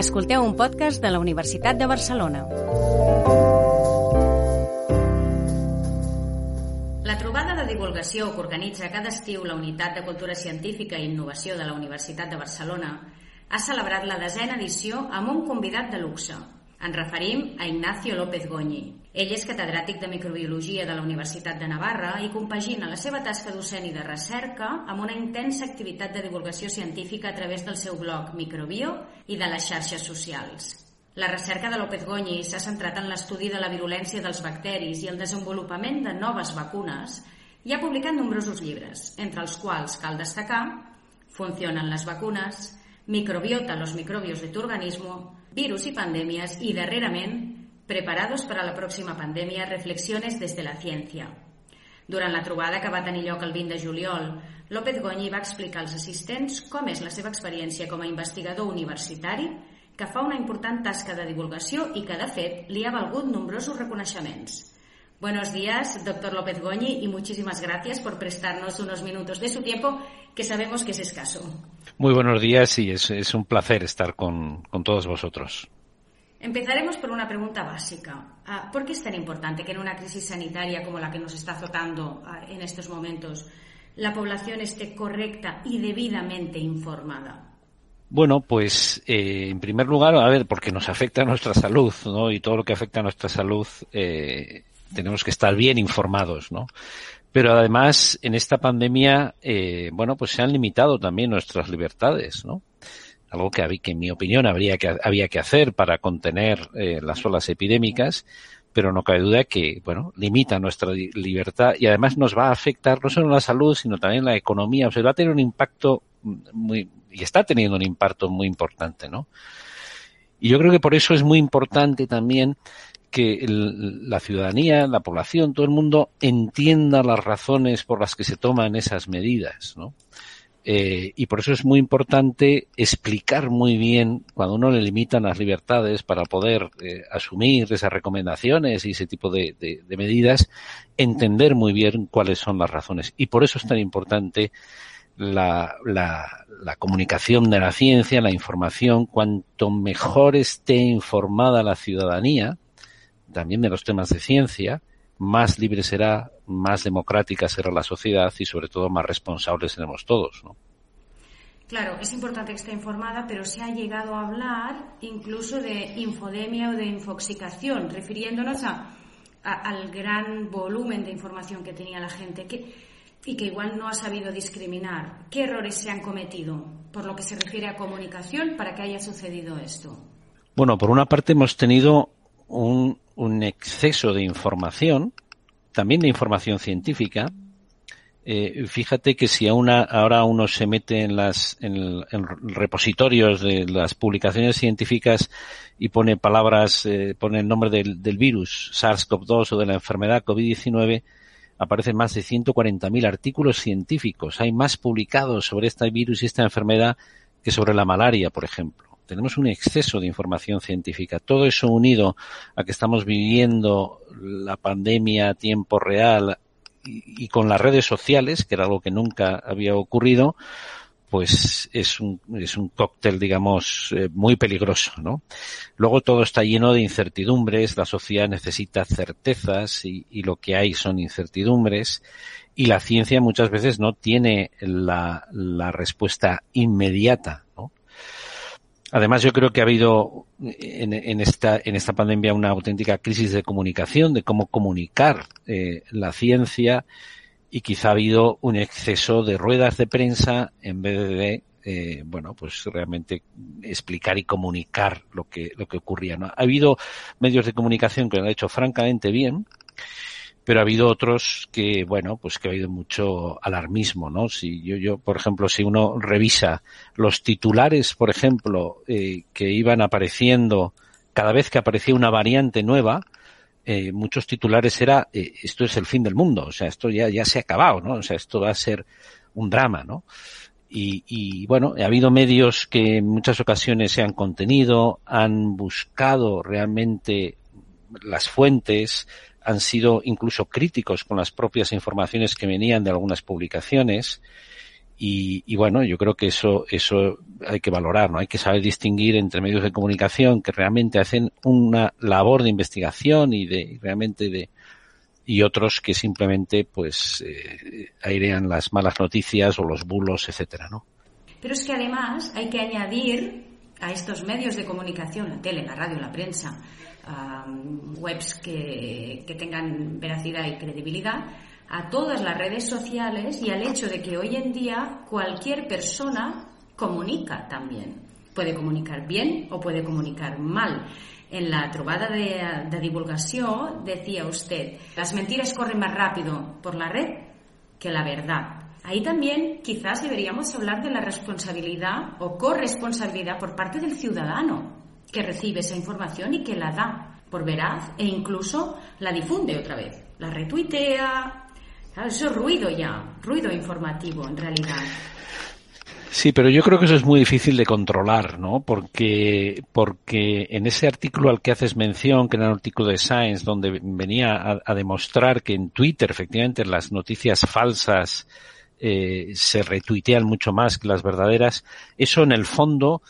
Escolteu un podcast de la Universitat de Barcelona. La trobada de divulgació que organitza cada estiu la Unitat de Cultura Científica i Innovació de la Universitat de Barcelona ha celebrat la desena edició amb un convidat de luxe. Ens referim a Ignacio López Goñi. Ell és catedràtic de microbiologia de la Universitat de Navarra i compagina la seva tasca docent i de recerca amb una intensa activitat de divulgació científica a través del seu blog Microbio i de les xarxes socials. La recerca de López Goñi s'ha centrat en l'estudi de la virulència dels bacteris i el desenvolupament de noves vacunes i ha publicat nombrosos llibres, entre els quals cal destacar Funcionen les vacunes, Microbiota los microbios de tu organismo, Virus y pandemias y, darrerament, Preparados para la pròxima pandèmia, reflexiones des de la ciència. Durant la trobada que va tenir lloc el 20 de juliol, López Goñi va explicar als assistents com és la seva experiència com a investigador universitari que fa una important tasca de divulgació i que, de fet, li ha valgut nombrosos reconeixements. Buenos días, doctor López Goñi, y muchísimas gracias por prestarnos unos minutos de su tiempo, que sabemos que es escaso. Muy buenos días y es, es un placer estar con, con todos vosotros. Empezaremos por una pregunta básica. Ah, ¿Por qué es tan importante que en una crisis sanitaria como la que nos está azotando ah, en estos momentos la población esté correcta y debidamente informada? Bueno, pues eh, en primer lugar, a ver, porque nos afecta a nuestra salud, ¿no? Y todo lo que afecta a nuestra salud eh, tenemos que estar bien informados, ¿no? Pero además, en esta pandemia, eh, bueno, pues se han limitado también nuestras libertades, ¿no? Algo que, que en mi opinión habría que, había que hacer para contener eh, las olas epidémicas, pero no cabe duda que, bueno, limita nuestra libertad y además nos va a afectar no solo la salud, sino también la economía. O sea, va a tener un impacto muy, y está teniendo un impacto muy importante, ¿no? Y yo creo que por eso es muy importante también que la ciudadanía, la población, todo el mundo entienda las razones por las que se toman esas medidas, ¿no? Eh, y por eso es muy importante explicar muy bien cuando uno le limitan las libertades para poder eh, asumir esas recomendaciones y ese tipo de, medidas, entender muy bien cuáles son las razones. Y por eso es tan importante la comunicación de la ciencia, la información. Cuanto mejor esté informada la ciudadanía, también de los temas de ciencia, más libre será, más democrática será la sociedad y sobre todo más responsables seremos todos, ¿no? Claro, es importante que esté informada, pero se ha llegado a hablar incluso de infodemia o de infoxicación, refiriéndonos a, a, al gran volumen de información que tenía la gente que, y que igual no ha sabido discriminar. ¿Qué errores se han cometido por lo que se refiere a comunicación para que haya sucedido esto? Bueno, por una parte hemos tenido un, un exceso de información, también de información científica. Eh, fíjate que si a una, ahora uno se mete en las en, en repositorios de las publicaciones científicas y pone palabras, eh, pone el nombre del, del virus SARS-CoV-2 o de la enfermedad COVID-19, aparecen más de 140.000 artículos científicos. Hay más publicados sobre este virus y esta enfermedad que sobre la malaria, por ejemplo tenemos un exceso de información científica. Todo eso unido a que estamos viviendo la pandemia a tiempo real y, con las redes sociales, que era algo que nunca había ocurrido, pues es un, es un cóctel, digamos, eh, muy peligroso, ¿no? Luego todo está lleno de incertidumbres, la sociedad necesita certezas y, lo que hay son incertidumbres y la ciencia muchas veces no tiene la, la respuesta inmediata. Además, yo creo que ha habido en, en, esta, en esta pandemia una auténtica crisis de comunicación, de cómo comunicar eh, la ciencia y quizá ha habido un exceso de ruedas de prensa en vez de, eh, bueno, pues realmente explicar y comunicar lo que, lo que ocurría. ¿no? Ha habido medios de comunicación que lo han hecho francamente bien, pero ha habido otros que, bueno, pues que ha habido mucho alarmismo, ¿no? Si yo, yo, por ejemplo, si uno revisa los titulares, por ejemplo, eh, que iban apareciendo cada vez que aparecía una variante nueva, eh, muchos titulares era eh, esto es el fin del mundo, o sea, esto ya, ya se ha acabado, ¿no? O sea, esto va a ser un drama, ¿no? Y, y, bueno, ha habido medios que en muchas ocasiones se han contenido, han buscado realmente las fuentes, han sido incluso críticos con las propias informaciones que venían de algunas publicaciones. Y, y, bueno, yo creo que eso, eso hay que valorar, ¿no? Hay que saber distinguir entre medios de comunicación que realmente hacen una labor de investigación y de realmente de, y otros que simplemente pues eh, airean las malas noticias o los bulos, etcétera, ¿no? Pero es que además hay que añadir a estos medios de comunicación, la tele, la radio, la prensa, um, webs que, tengan veracidad y credibilidad, a todas las redes sociales y al hecho de que hoy en día cualquier persona comunica también. Puede comunicar bien o puede comunicar mal. En la trobada de, de divulgación decía usted, las mentiras corren más rápido por la red que la verdad. Ahí también quizás deberíamos hablar de la responsabilidad o corresponsabilidad por parte del ciudadano que recibe esa información y que la da por veraz e incluso la difunde otra vez. La retuitea. Eso es ruido ya, ruido informativo en realidad. Sí, pero yo creo que eso es muy difícil de controlar, ¿no? Porque, porque en ese artículo al que haces mención, que era un artículo de Science, donde venía a, a demostrar que en Twitter, efectivamente, las noticias falsas eh, se retuitean mucho más que las verdaderas, eso en el fondo,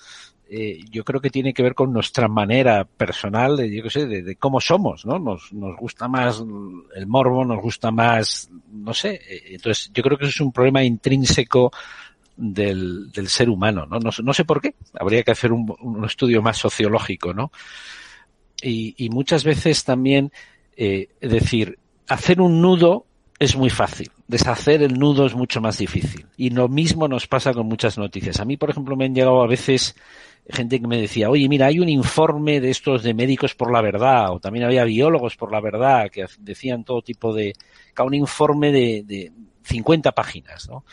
eh, yo creo que tiene que ver con nuestra manera personal de, yo qué sé, de, cómo somos, ¿no? Nos, nos gusta más el morbo, nos gusta más, no sé. Eh, entonces, yo creo que eso es un problema intrínseco del, del ser humano, ¿no? ¿no? ¿no? sé por qué. Habría que hacer un, un estudio más sociológico, ¿no? Y, y muchas veces también, eh, decir, hacer un nudo es muy fácil. Deshacer el nudo es mucho más difícil. Y lo mismo nos pasa con muchas noticias. A mí, por ejemplo, me han llegado a veces gente que me decía, oye, mira, hay un informe de estos de médicos por la verdad, o también había biólogos por la verdad, que decían todo tipo de, un informe de, de 50 páginas, ¿no?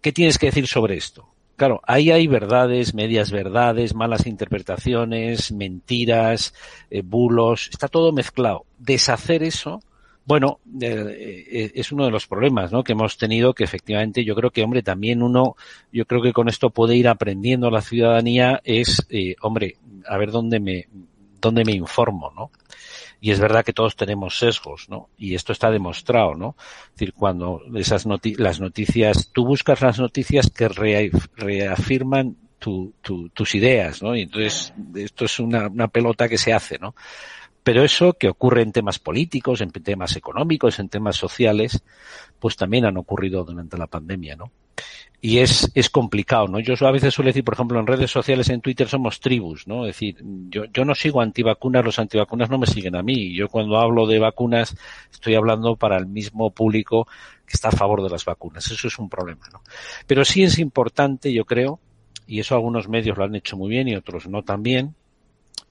¿Qué tienes que decir sobre esto? Claro, ahí hay verdades, medias verdades, malas interpretaciones, mentiras, eh, bulos, está todo mezclado. Deshacer eso, bueno, eh, es uno de los problemas, ¿no? Que hemos tenido que efectivamente yo creo que, hombre, también uno, yo creo que con esto puede ir aprendiendo la ciudadanía es, eh, hombre, a ver dónde me, dónde me informo, ¿no? Y es verdad que todos tenemos sesgos, ¿no? Y esto está demostrado, ¿no? Es decir, cuando esas noti las noticias, tú buscas las noticias que re reafirman tu, tu, tus ideas, ¿no? Y entonces esto es una pelota que se hace, ¿no? Pero eso que ocurre en temas políticos, en temas económicos, en temas sociales, pues también han ocurrido durante la pandemia, ¿no? Y es, es complicado, ¿no? Yo a veces suelo decir, por ejemplo, en redes sociales, en Twitter somos tribus, ¿no? Es decir, yo, yo no sigo antivacunas, los antivacunas no me siguen a mí. Yo cuando hablo de vacunas estoy hablando para el mismo público que está a favor de las vacunas. Eso es un problema, ¿no? Pero sí es importante, yo creo, y eso algunos medios lo han hecho muy bien y otros no tan bien,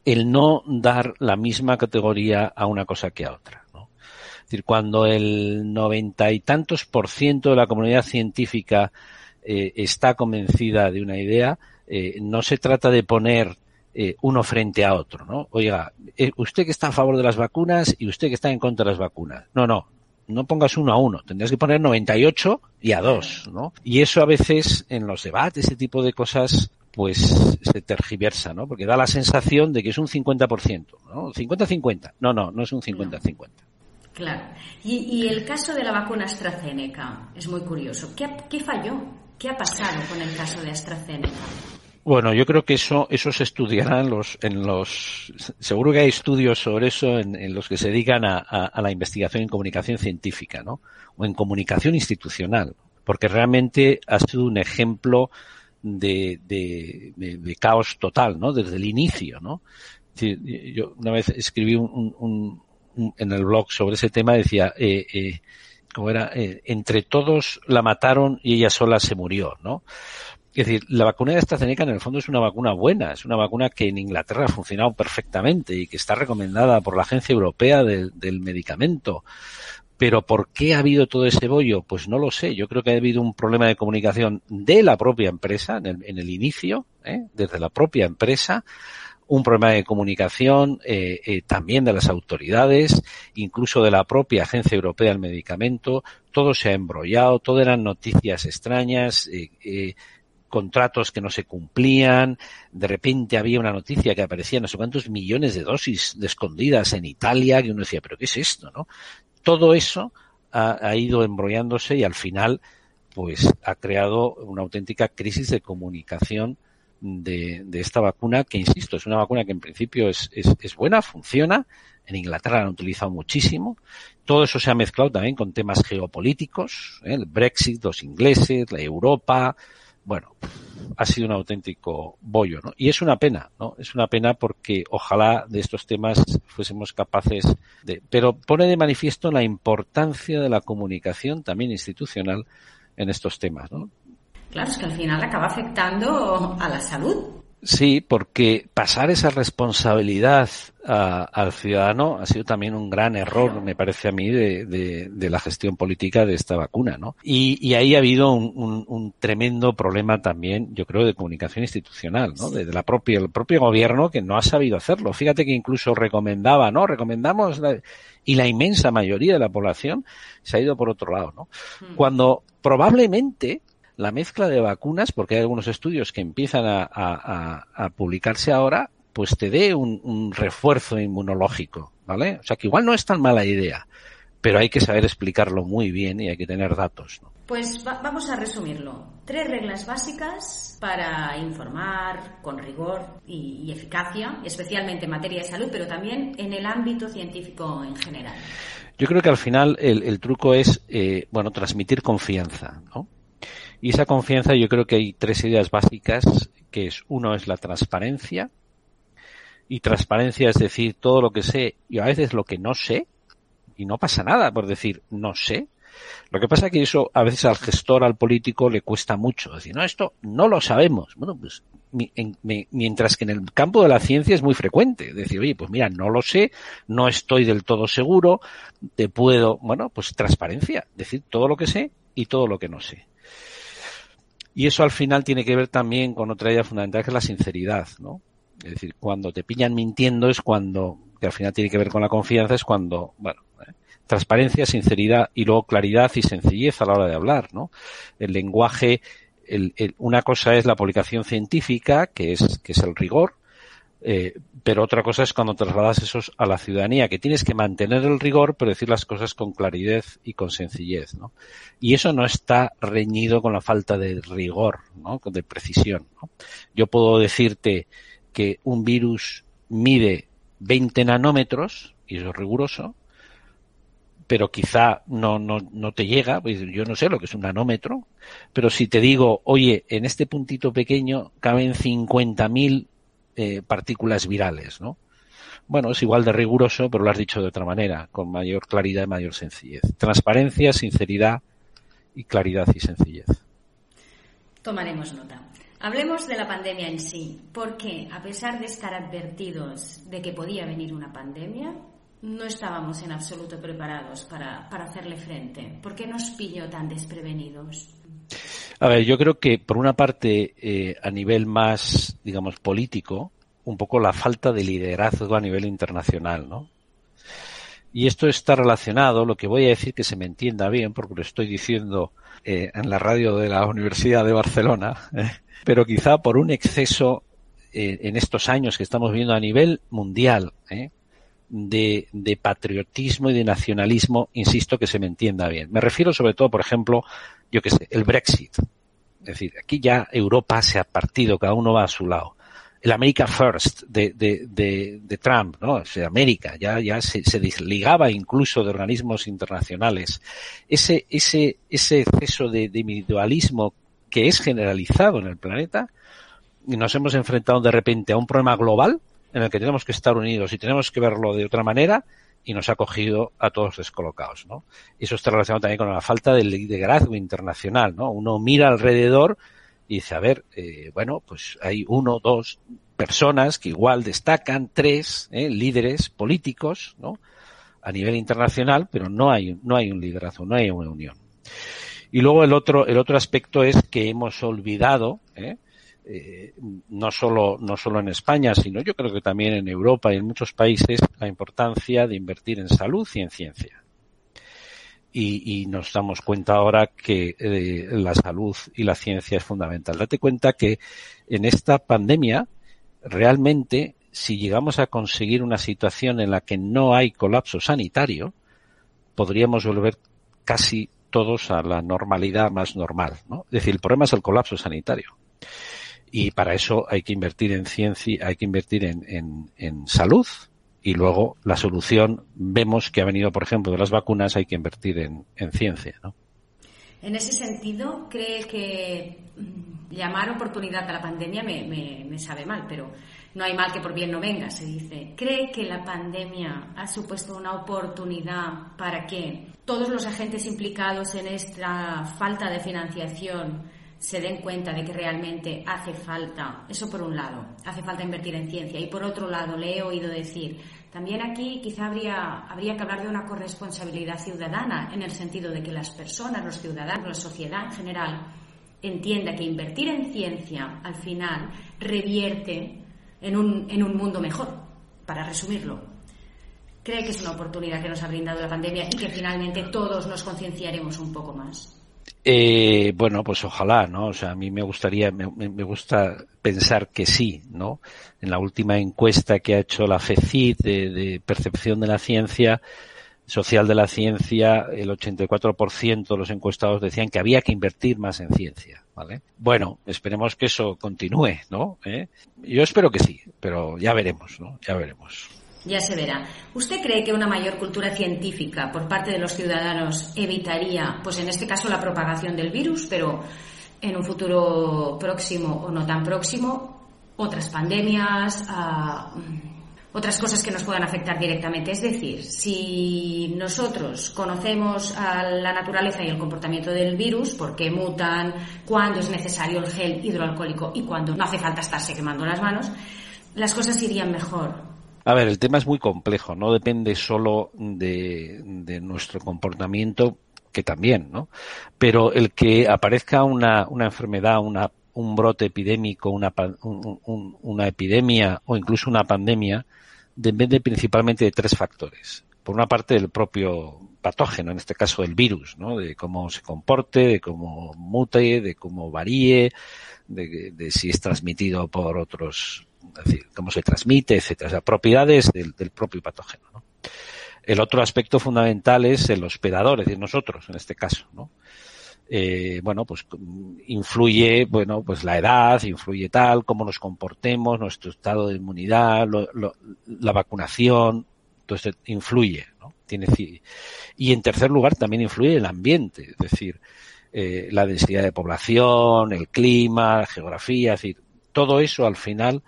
el no dar la misma categoría a una cosa que a otra. ¿no? Es decir, cuando el noventa y tantos por ciento de la comunidad científica eh, está convencida de una idea, eh, no se trata de poner eh, uno frente a otro, ¿no? Oiga, eh, usted que está a favor de las vacunas y usted que está en contra de las vacunas. No, no, no pongas uno a uno, tendrías que poner 98 y a dos, ¿no? Y eso a veces en los debates, ese tipo de cosas, pues se tergiversa, ¿no? Porque da la sensación de que es un 50%, ¿no? 50-50. No, no, no es un 50-50. Claro. Y, y, el caso de la vacuna AstraZeneca es muy curioso. ¿Qué, ¿Qué, falló? ¿Qué ha pasado con el caso de AstraZeneca? Bueno, yo creo que eso, eso se estudiará en los, en los, seguro que hay estudios sobre eso en, en los que se dedican a, a, a, la investigación en comunicación científica, ¿no? O en comunicación institucional, porque realmente ha sido un ejemplo de, de, de, de, caos total, ¿no? Desde el inicio, ¿no? Yo una vez escribí un, un, un, en el blog sobre ese tema, decía, eh, eh, ¿cómo era? Eh, entre todos la mataron y ella sola se murió, ¿no? Es decir, la vacuna de AstraZeneca en el fondo es una vacuna buena, es una vacuna que en Inglaterra ha funcionado perfectamente y que está recomendada por la Agencia Europea de, del Medicamento Pero ¿por qué ha habido todo ese bollo? Pues no lo sé. Yo creo que ha habido un problema de comunicación de la propia empresa en el, en el inicio, ¿eh? desde la propia empresa, un problema de comunicación eh, eh, también de las autoridades, incluso de la propia Agencia Europea del Medicamento. Todo se ha embrollado, todo eran noticias extrañas. Contratos que no se cumplían, de repente había una noticia que aparecía no sé cuántos millones de dosis de escondidas en Italia, que uno decía, pero ¿qué es esto? ¿no? Todo eso ha, ido embrollándose y al final pues ha creado una auténtica crisis de comunicación de, esta vacuna, que insisto, es una vacuna que en principio es, es, es, buena, funciona. En Inglaterra la han utilizado muchísimo. Todo eso se ha mezclado también con temas geopolíticos, ¿eh? el Brexit, los ingleses, la Europa, bueno, ha sido un auténtico bollo, ¿no? Y es una pena, ¿no? Es una pena porque ojalá de estos temas fuésemos capaces de, pero pone de manifiesto la importancia de la comunicación también institucional en estos temas, ¿no? Claro, es que al final acaba afectando a la salud. Sí, porque pasar esa responsabilidad a, al ciudadano ha sido también un gran error, me parece a mí, de, de, de la gestión política de esta vacuna, ¿no? Y, y ahí ha habido un, un, un, tremendo problema también, yo creo, de comunicación institucional, ¿no? De, de, la propia, el propio gobierno que no ha sabido hacerlo. Fíjate que incluso recomendaba, ¿no? Recomendamos la, y la inmensa mayoría de la población se ha ido por otro lado, ¿no? Hmm. Cuando probablemente la mezcla de vacunas, porque hay algunos estudios que empiezan a, a, a publicarse ahora, pues te dé un, un, refuerzo inmunológico, ¿vale? O sea que igual no es tan mala idea, pero hay que saber explicarlo muy bien y hay que tener datos. ¿no? Pues va vamos a resumirlo. Tres reglas básicas para informar con rigor y, y eficacia, especialmente en materia de salud, pero también en el ámbito científico en general. Yo creo que al final el, el truco es, eh, bueno, transmitir confianza, ¿no? Y esa confianza yo creo que hay tres ideas básicas, que es uno es la transparencia, y transparencia es decir todo lo que sé y a veces lo que no sé, y no pasa nada por decir no sé. Lo que pasa es que eso a veces al gestor, al político, le cuesta mucho. Decir, no, esto no lo sabemos. Bueno, pues mientras que en el campo de la ciencia es muy frecuente. Decir, oye, pues mira, no lo sé, no estoy del todo seguro, te puedo, bueno, pues transparencia, decir todo lo que sé y todo lo que no sé. Y eso al final tiene que ver también con otra idea fundamental que es la sinceridad, ¿no? Es decir, cuando te pillan mintiendo es cuando, que al final tiene que ver con la confianza, es cuando, bueno, ¿eh? transparencia, sinceridad y luego claridad y sencillez a la hora de hablar, ¿no? El lenguaje, el, el, una cosa es la publicación científica, que es, que es el rigor, eh, pero otra cosa es cuando trasladas eso a la ciudadanía, que tienes que mantener el rigor, pero decir las cosas con claridad y con sencillez, ¿no? Y eso no está reñido con la falta de rigor, ¿no? De precisión, ¿no? Yo puedo decirte que un virus mide 20 nanómetros, y eso es riguroso, pero quizá no, no, no te llega, pues yo no sé lo que es un nanómetro, pero si te digo, oye, en este puntito pequeño caben 50.000 eh, partículas virales, ¿no? Bueno, es igual de riguroso, pero lo has dicho de otra manera, con mayor claridad y mayor sencillez. Transparencia, sinceridad y claridad y sencillez. Tomaremos nota. Hablemos de la pandemia en sí, porque a pesar de estar advertidos de que podía venir una pandemia, no estábamos en absoluto preparados para, para hacerle frente. ¿Por qué nos pilló tan desprevenidos? A ver, yo creo que por una parte, eh, a nivel más, digamos, político, un poco la falta de liderazgo a nivel internacional, ¿no? Y esto está relacionado, lo que voy a decir que se me entienda bien, porque lo estoy diciendo eh, en la radio de la Universidad de Barcelona, eh, pero quizá por un exceso en estos años que estamos viendo a nivel mundial, ¿eh? De, de, patriotismo y de nacionalismo, insisto, que se me entienda bien. Me refiero sobre todo, por ejemplo, yo que sé, el Brexit. Es decir, aquí ya Europa se ha partido, cada uno va a su lado. El America First de, de, de, Trump, ¿no? O América ya, ya se, se, desligaba incluso de organismos internacionales. Ese, ese, ese exceso de individualismo que es generalizado en el planeta, y nos hemos enfrentado de repente a un problema global en el que tenemos que estar unidos y tenemos que verlo de otra manera y nos ha cogido a todos descolocados, ¿no? Y eso está relacionado también con la falta de liderazgo internacional, ¿no? Uno mira alrededor y dice, a ver, eh, bueno, pues hay uno, dos personas que igual destacan, tres ¿eh? líderes políticos, ¿no? a nivel internacional, pero no hay, no hay un liderazgo, no hay una unión. Y luego el otro, el otro aspecto es que hemos olvidado, ¿eh? Eh, no solo no solo en España, sino yo creo que también en Europa y en muchos países la importancia de invertir en salud y en ciencia. Y, y nos damos cuenta ahora que eh, la salud y la ciencia es fundamental. Date cuenta que en esta pandemia realmente si llegamos a conseguir una situación en la que no hay colapso sanitario, podríamos volver casi todos a la normalidad más normal. ¿no? Es decir, el problema es el colapso sanitario. Y para eso hay que invertir en ciencia, hay que invertir en, en, en salud y luego la solución vemos que ha venido, por ejemplo, de las vacunas, hay que invertir en, en ciencia. ¿no? En ese sentido, ¿cree que mm, llamar oportunidad a la pandemia me, me, me sabe mal, pero no hay mal que por bien no venga, se dice. ¿Cree que la pandemia ha supuesto una oportunidad para que todos los agentes implicados en esta falta de financiación se den cuenta de que realmente hace falta, eso por un lado, hace falta invertir en ciencia y por otro lado le he oído decir, también aquí quizá habría, habría que hablar de una corresponsabilidad ciudadana en el sentido de que las personas, los ciudadanos, la sociedad en general entienda que invertir en ciencia al final revierte en un, en un mundo mejor, para resumirlo. ¿Cree que es una oportunidad que nos ha brindado la pandemia y que finalmente todos nos concienciaremos un poco más? Eh, bueno, pues ojalá, ¿no? O sea, a mí me gustaría, me, gusta pensar que sí, ¿no? En la última encuesta que ha hecho la FECID de, de percepción de la ciencia, social de la ciencia, el 84% de los encuestados decían que había que invertir más en ciencia. ¿vale? Bueno, esperemos que eso continúe, ¿no? ¿Eh? Yo espero que sí, pero ya veremos, ¿no? Ya veremos. Ya se verá. ¿Usted cree que una mayor cultura científica por parte de los ciudadanos evitaría, pues en este caso, la propagación del virus, pero en un futuro próximo o no tan próximo, otras pandemias, uh, otras cosas que nos puedan afectar directamente. Es decir, si nosotros conocemos a la naturaleza y el comportamiento del virus, por qué mutan, cuándo es necesario el gel hidroalcohólico y cuándo no hace falta estarse quemando las manos, las cosas irían mejor. A ver, el tema es muy complejo, no depende solo de, de nuestro comportamiento, que también, ¿no? Pero el que aparezca una, una enfermedad, una, un brote epidémico, una, un, un, una epidemia o incluso una pandemia, depende principalmente de tres factores. Por una parte, del propio patógeno, en este caso el virus, ¿no? de cómo se comporte, de cómo mute, de cómo varíe, de, de si es transmitido por otros, es decir, cómo se transmite, etcétera. O propiedades del, del propio patógeno. ¿no? El otro aspecto fundamental es el hospedador, es decir, nosotros en este caso, ¿no? eh, bueno, pues influye, bueno, pues la edad, influye tal, cómo nos comportemos, nuestro estado de inmunidad, lo, lo, la vacunación, esto influye, ¿no? Tiene, y en tercer lugar también influye el ambiente, es decir, eh, la densidad de población, el clima, la geografía, es decir, todo eso al final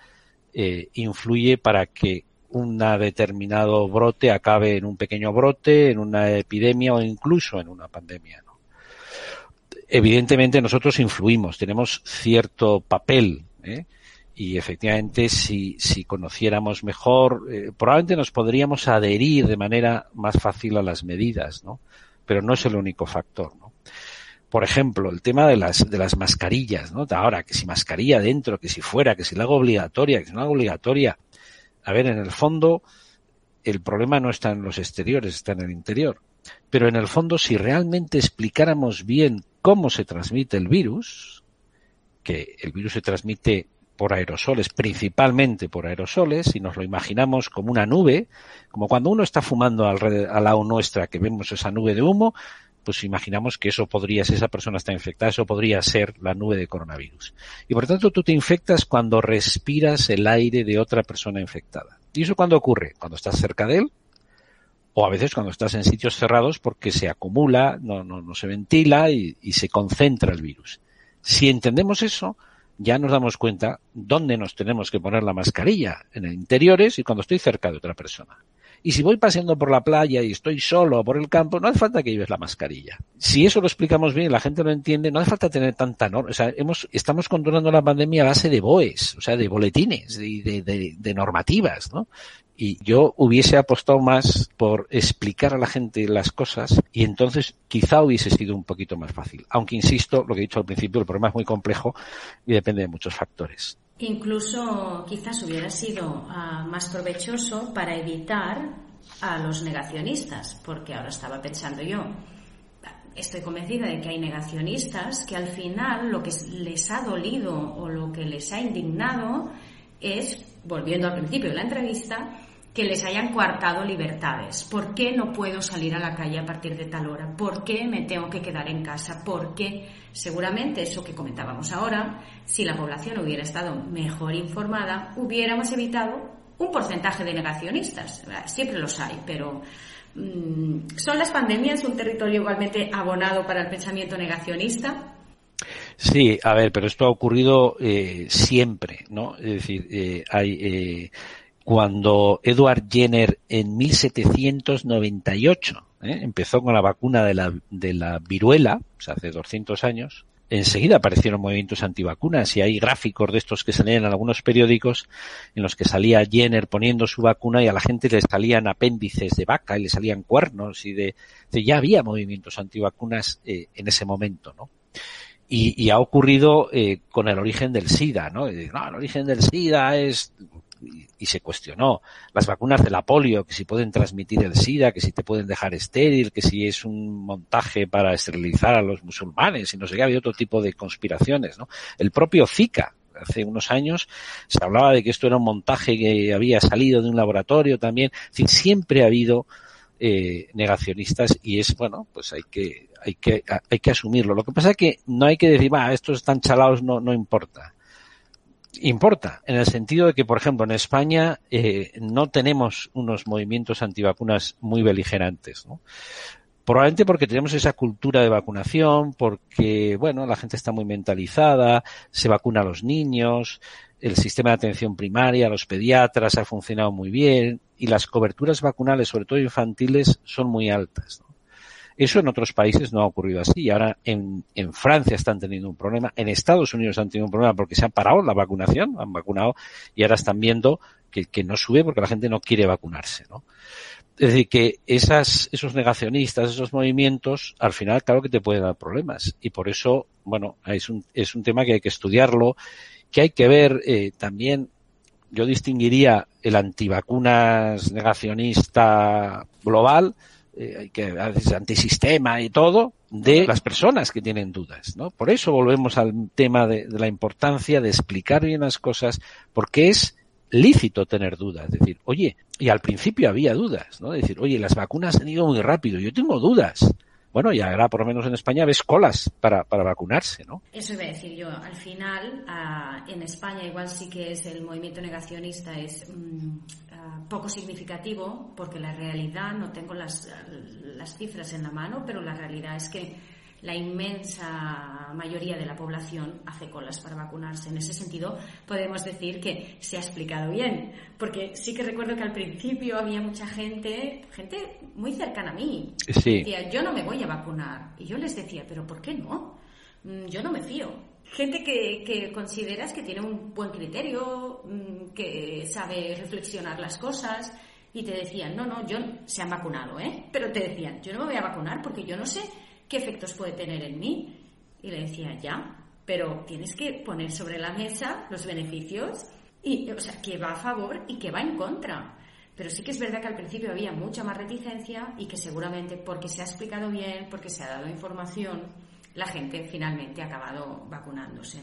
eh, influye para que un determinado brote acabe en un pequeño brote, en una epidemia o incluso en una pandemia. evidentemente nosotros influimos, tenemos cierto papel, ¿eh? y efectivamente si, si conociéramos mejor, eh, probablemente nos podríamos adherir de manera más fácil a las medidas, ¿no? Pero no es el único factor. Por ejemplo, el tema de las, de las mascarillas, ¿no? Ahora, que si mascarilla dentro, que si fuera, que si la hago obligatoria, que si no hago obligatoria. A ver, en el fondo, el problema no está en los exteriores, está en el interior. Pero en el fondo, si realmente explicáramos bien cómo se transmite el virus, que el virus se transmite por aerosoles, principalmente por aerosoles, y nos lo imaginamos como una nube, como cuando uno está fumando al lado nuestra, que vemos esa nube de humo, pues imaginamos que eso podría, si esa persona está infectada, eso podría ser la nube de coronavirus. Y por tanto tú te infectas cuando respiras el aire de otra persona infectada. ¿Y eso cuando ocurre? Cuando estás cerca de él, o a veces cuando estás en sitios cerrados porque se acumula, no, no, no se ventila y, y, se concentra el virus. Si entendemos eso, ya nos damos cuenta dónde nos tenemos que poner la mascarilla, en interiores y cuando estoy cerca de otra persona. Y si voy paseando por la playa y estoy solo por el campo, no hace falta que lleves la mascarilla. Si eso lo explicamos bien y la gente lo entiende, no hace falta tener tanta norma. O sea, hemos, estamos controlando la pandemia a base de BOEs, o sea, de boletines, de, de, de, de normativas, ¿no? Y yo hubiese apostado más por explicar a la gente las cosas y entonces quizá hubiese sido un poquito más fácil. Aunque insisto, lo que he dicho al principio, el problema es muy complejo y depende de muchos factores. Incluso quizás hubiera sido uh, más provechoso para evitar a los negacionistas, porque ahora estaba pensando yo, estoy convencida de que hay negacionistas que al final lo que les ha dolido o lo que les ha indignado es, volviendo al principio de la entrevista, que les hayan coartado libertades. ¿Por qué no puedo salir a la calle a partir de tal hora? ¿Por qué me tengo que quedar en casa? ¿Por qué? Seguramente eso que comentábamos ahora, si la población hubiera estado mejor informada, hubiéramos evitado un porcentaje de negacionistas. Siempre los hay, pero mm, ¿son las pandemias un territorio igualmente abonado para el pensamiento negacionista? Sí, a ver, pero esto ha ocurrido eh, siempre, ¿no? Es decir, eh, hay eh, cuando Edward Jenner en 1798 ¿eh? empezó con la vacuna de la, de la viruela, o sea, hace 200 años, enseguida aparecieron movimientos antivacunas y hay gráficos de estos que salían en algunos periódicos en los que salía Jenner poniendo su vacuna y a la gente le salían apéndices de vaca y le salían cuernos y de, ya había movimientos antivacunas eh, en ese momento, ¿no? Y, y ha ocurrido eh, con el origen del SIDA, ¿no? no, el origen del SIDA es y, se cuestionó las vacunas de la polio, que si pueden transmitir el SIDA, que si te pueden dejar estéril, que si es un montaje para esterilizar a los musulmanes y no sé qué, había otro tipo de conspiraciones, ¿no? El propio Zika, hace unos años se hablaba de que esto era un montaje que había salido de un laboratorio también, es siempre ha habido eh, negacionistas y es bueno, pues hay que hay que hay que asumirlo. Lo que pasa es que no hay que decir, va, estos están chalados, no no importa importa, en el sentido de que, por ejemplo, en España eh, no tenemos unos movimientos antivacunas muy beligerantes, ¿no? Probablemente porque tenemos esa cultura de vacunación, porque, bueno, la gente está muy mentalizada, se vacuna a los niños, el sistema de atención primaria, los pediatras ha funcionado muy bien y las coberturas vacunales, sobre todo infantiles, son muy altas. ¿no? Eso en otros países no ha ocurrido así. Ahora en, en Francia están teniendo un problema, en Estados Unidos han tenido un problema porque se han parado la vacunación, han vacunado y ahora están viendo que, que no sube porque la gente no quiere vacunarse, ¿no? Es decir, que esas, esos negacionistas, esos movimientos, al final, claro que te pueden dar problemas. Y por eso, bueno, es un, es un tema que hay que estudiarlo, que hay que ver eh, también, yo distinguiría el antivacunas negacionista global eh, que a veces antisistema y todo, de las personas que tienen dudas, ¿no? Por eso volvemos al tema de, de, la importancia de explicar bien las cosas, porque es lícito tener dudas, es decir, oye, y al principio había dudas, ¿no? Es decir, oye, las vacunas han ido muy rápido, yo tengo dudas, bueno, y ahora por lo menos en España ves colas para, para vacunarse, ¿no? Eso iba a decir yo. Al final, uh, en España igual sí que es el movimiento negacionista es um, uh, poco significativo porque la realidad, no tengo las, las cifras en la mano, pero la realidad es que la inmensa mayoría de la población hace colas para vacunarse. En ese sentido, podemos decir que se ha explicado bien, porque sí que recuerdo que al principio había mucha gente, gente muy cercana a mí, sí. decía, yo no me voy a vacunar. Y yo les decía, pero ¿por qué no? Mm, yo no me fío. Gente que, que consideras que tiene un buen criterio, mm, que sabe reflexionar las cosas, y te decían, no, no, yo se han vacunado, ¿eh? Pero te decían, yo no me voy a vacunar porque yo no sé ¿qué efectos puede tener en mí? Y le decía, ya, pero tienes que poner sobre la mesa los beneficios y, o sea, que va a favor y que va en contra. Pero sí que es verdad que al principio había mucha más reticencia y que seguramente porque se ha explicado bien, porque se ha dado información, la gente finalmente ha acabado vacunándose.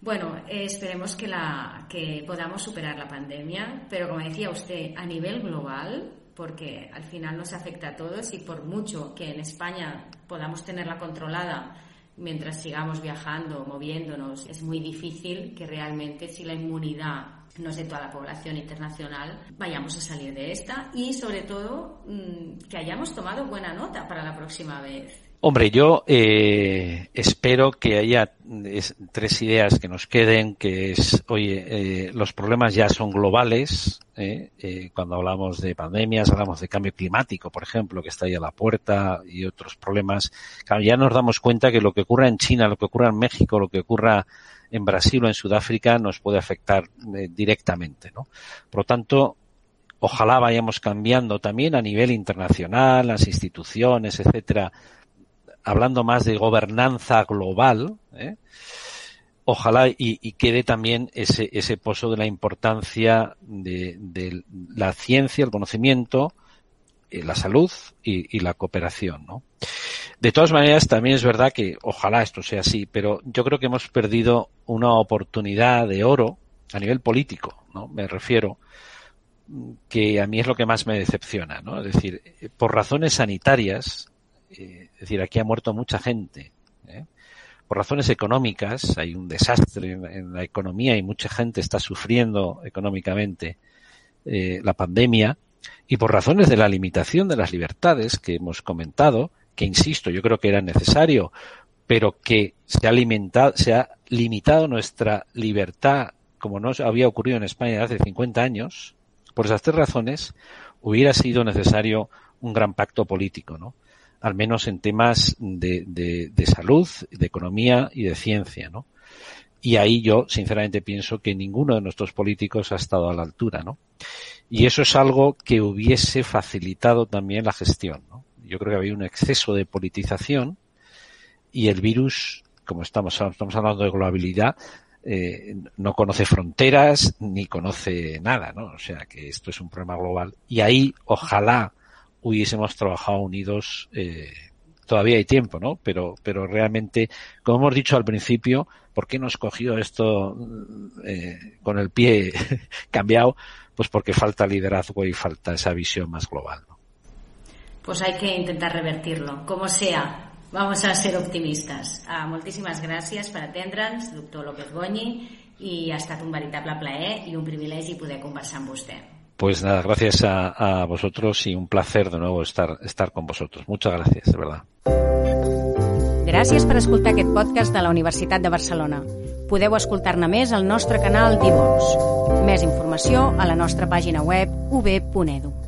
Bueno, eh, esperemos que, la, que podamos superar la pandemia, pero como decía usted, a nivel global, porque al final nos afecta a todos y por mucho que en España podamos tenerla controlada mientras sigamos viajando, moviéndonos, es muy difícil que realmente si la inmunidad no es de toda la población internacional, vayamos a salir de esta y sobre todo mm, que hayamos tomado buena nota para la próxima vez. Hombre, yo eh, espero que haya tres ideas que nos queden, que es, oye, eh, los problemas ya son globales, eh, eh, cuando hablamos de pandemias, hablamos de cambio climático, por ejemplo, que está ahí a la puerta y otros problemas, ya nos damos cuenta que lo que ocurra en China, lo que ocurra en México, lo que ocurra en Brasil o en Sudáfrica nos puede afectar eh, directamente, ¿no? Por lo tanto, ojalá vayamos cambiando también a nivel internacional, las instituciones, etcétera, hablando más de gobernanza global, ¿eh? ojalá y, quede también ese, ese pozo de la importancia de, la ciencia, el conocimiento, eh, la salud y, la cooperación, ¿no? De todas maneras, también es verdad que ojalá esto sea así, pero yo creo que hemos perdido una oportunidad de oro a nivel político, ¿no? Me refiero que a mí es lo que más me decepciona, ¿no? Es decir, por razones sanitarias, eh, es decir, aquí ha muerto mucha gente. ¿eh? Por razones económicas, hay un desastre en, la economía y mucha gente está sufriendo económicamente eh, la pandemia. Y por razones de la limitación de las libertades que hemos comentado, que insisto, yo creo que era necesario, pero que se ha, limitado, se ha limitado nuestra libertad, como no había ocurrido en España hace 50 años, por esas tres razones, hubiera sido necesario un gran pacto político, ¿no? Al menos en temas de, de, salud, de economía y de ciencia, ¿no? Y ahí yo, sinceramente, pienso que ninguno de nuestros políticos ha estado a la altura, ¿no? Y eso es algo que hubiese facilitado también la gestión, ¿no? Yo creo que había un exceso de politización y el virus, como estamos, estamos hablando de globabilidad, eh, no conoce fronteras ni conoce nada, ¿no? O sea que esto es un problema global. Y ahí, ojalá hubiésemos trabajado unidos. Eh, todavía hay tiempo, ¿no? Pero, pero realmente, como hemos dicho al principio, ¿por qué nos cogió esto eh, con el pie cambiado? Pues porque falta liderazgo y falta esa visión más global. Pues hay que intentar revertirlo, como sea. Vamos a ser optimistes. Uh, moltíssimes gràcies per atendre'ns, doctor López Goñi, i ha estat un veritable plaer i un privilegi poder conversar amb vostè. Pues nada, gracias a, a, vosotros y un placer de nuevo estar, estar con vosotros. Muchas gracias, de verdad. Gràcies per escoltar aquest podcast de la Universitat de Barcelona. Podeu escoltar-ne més al nostre canal d'Ivox. Més informació a la nostra pàgina web ub.edu.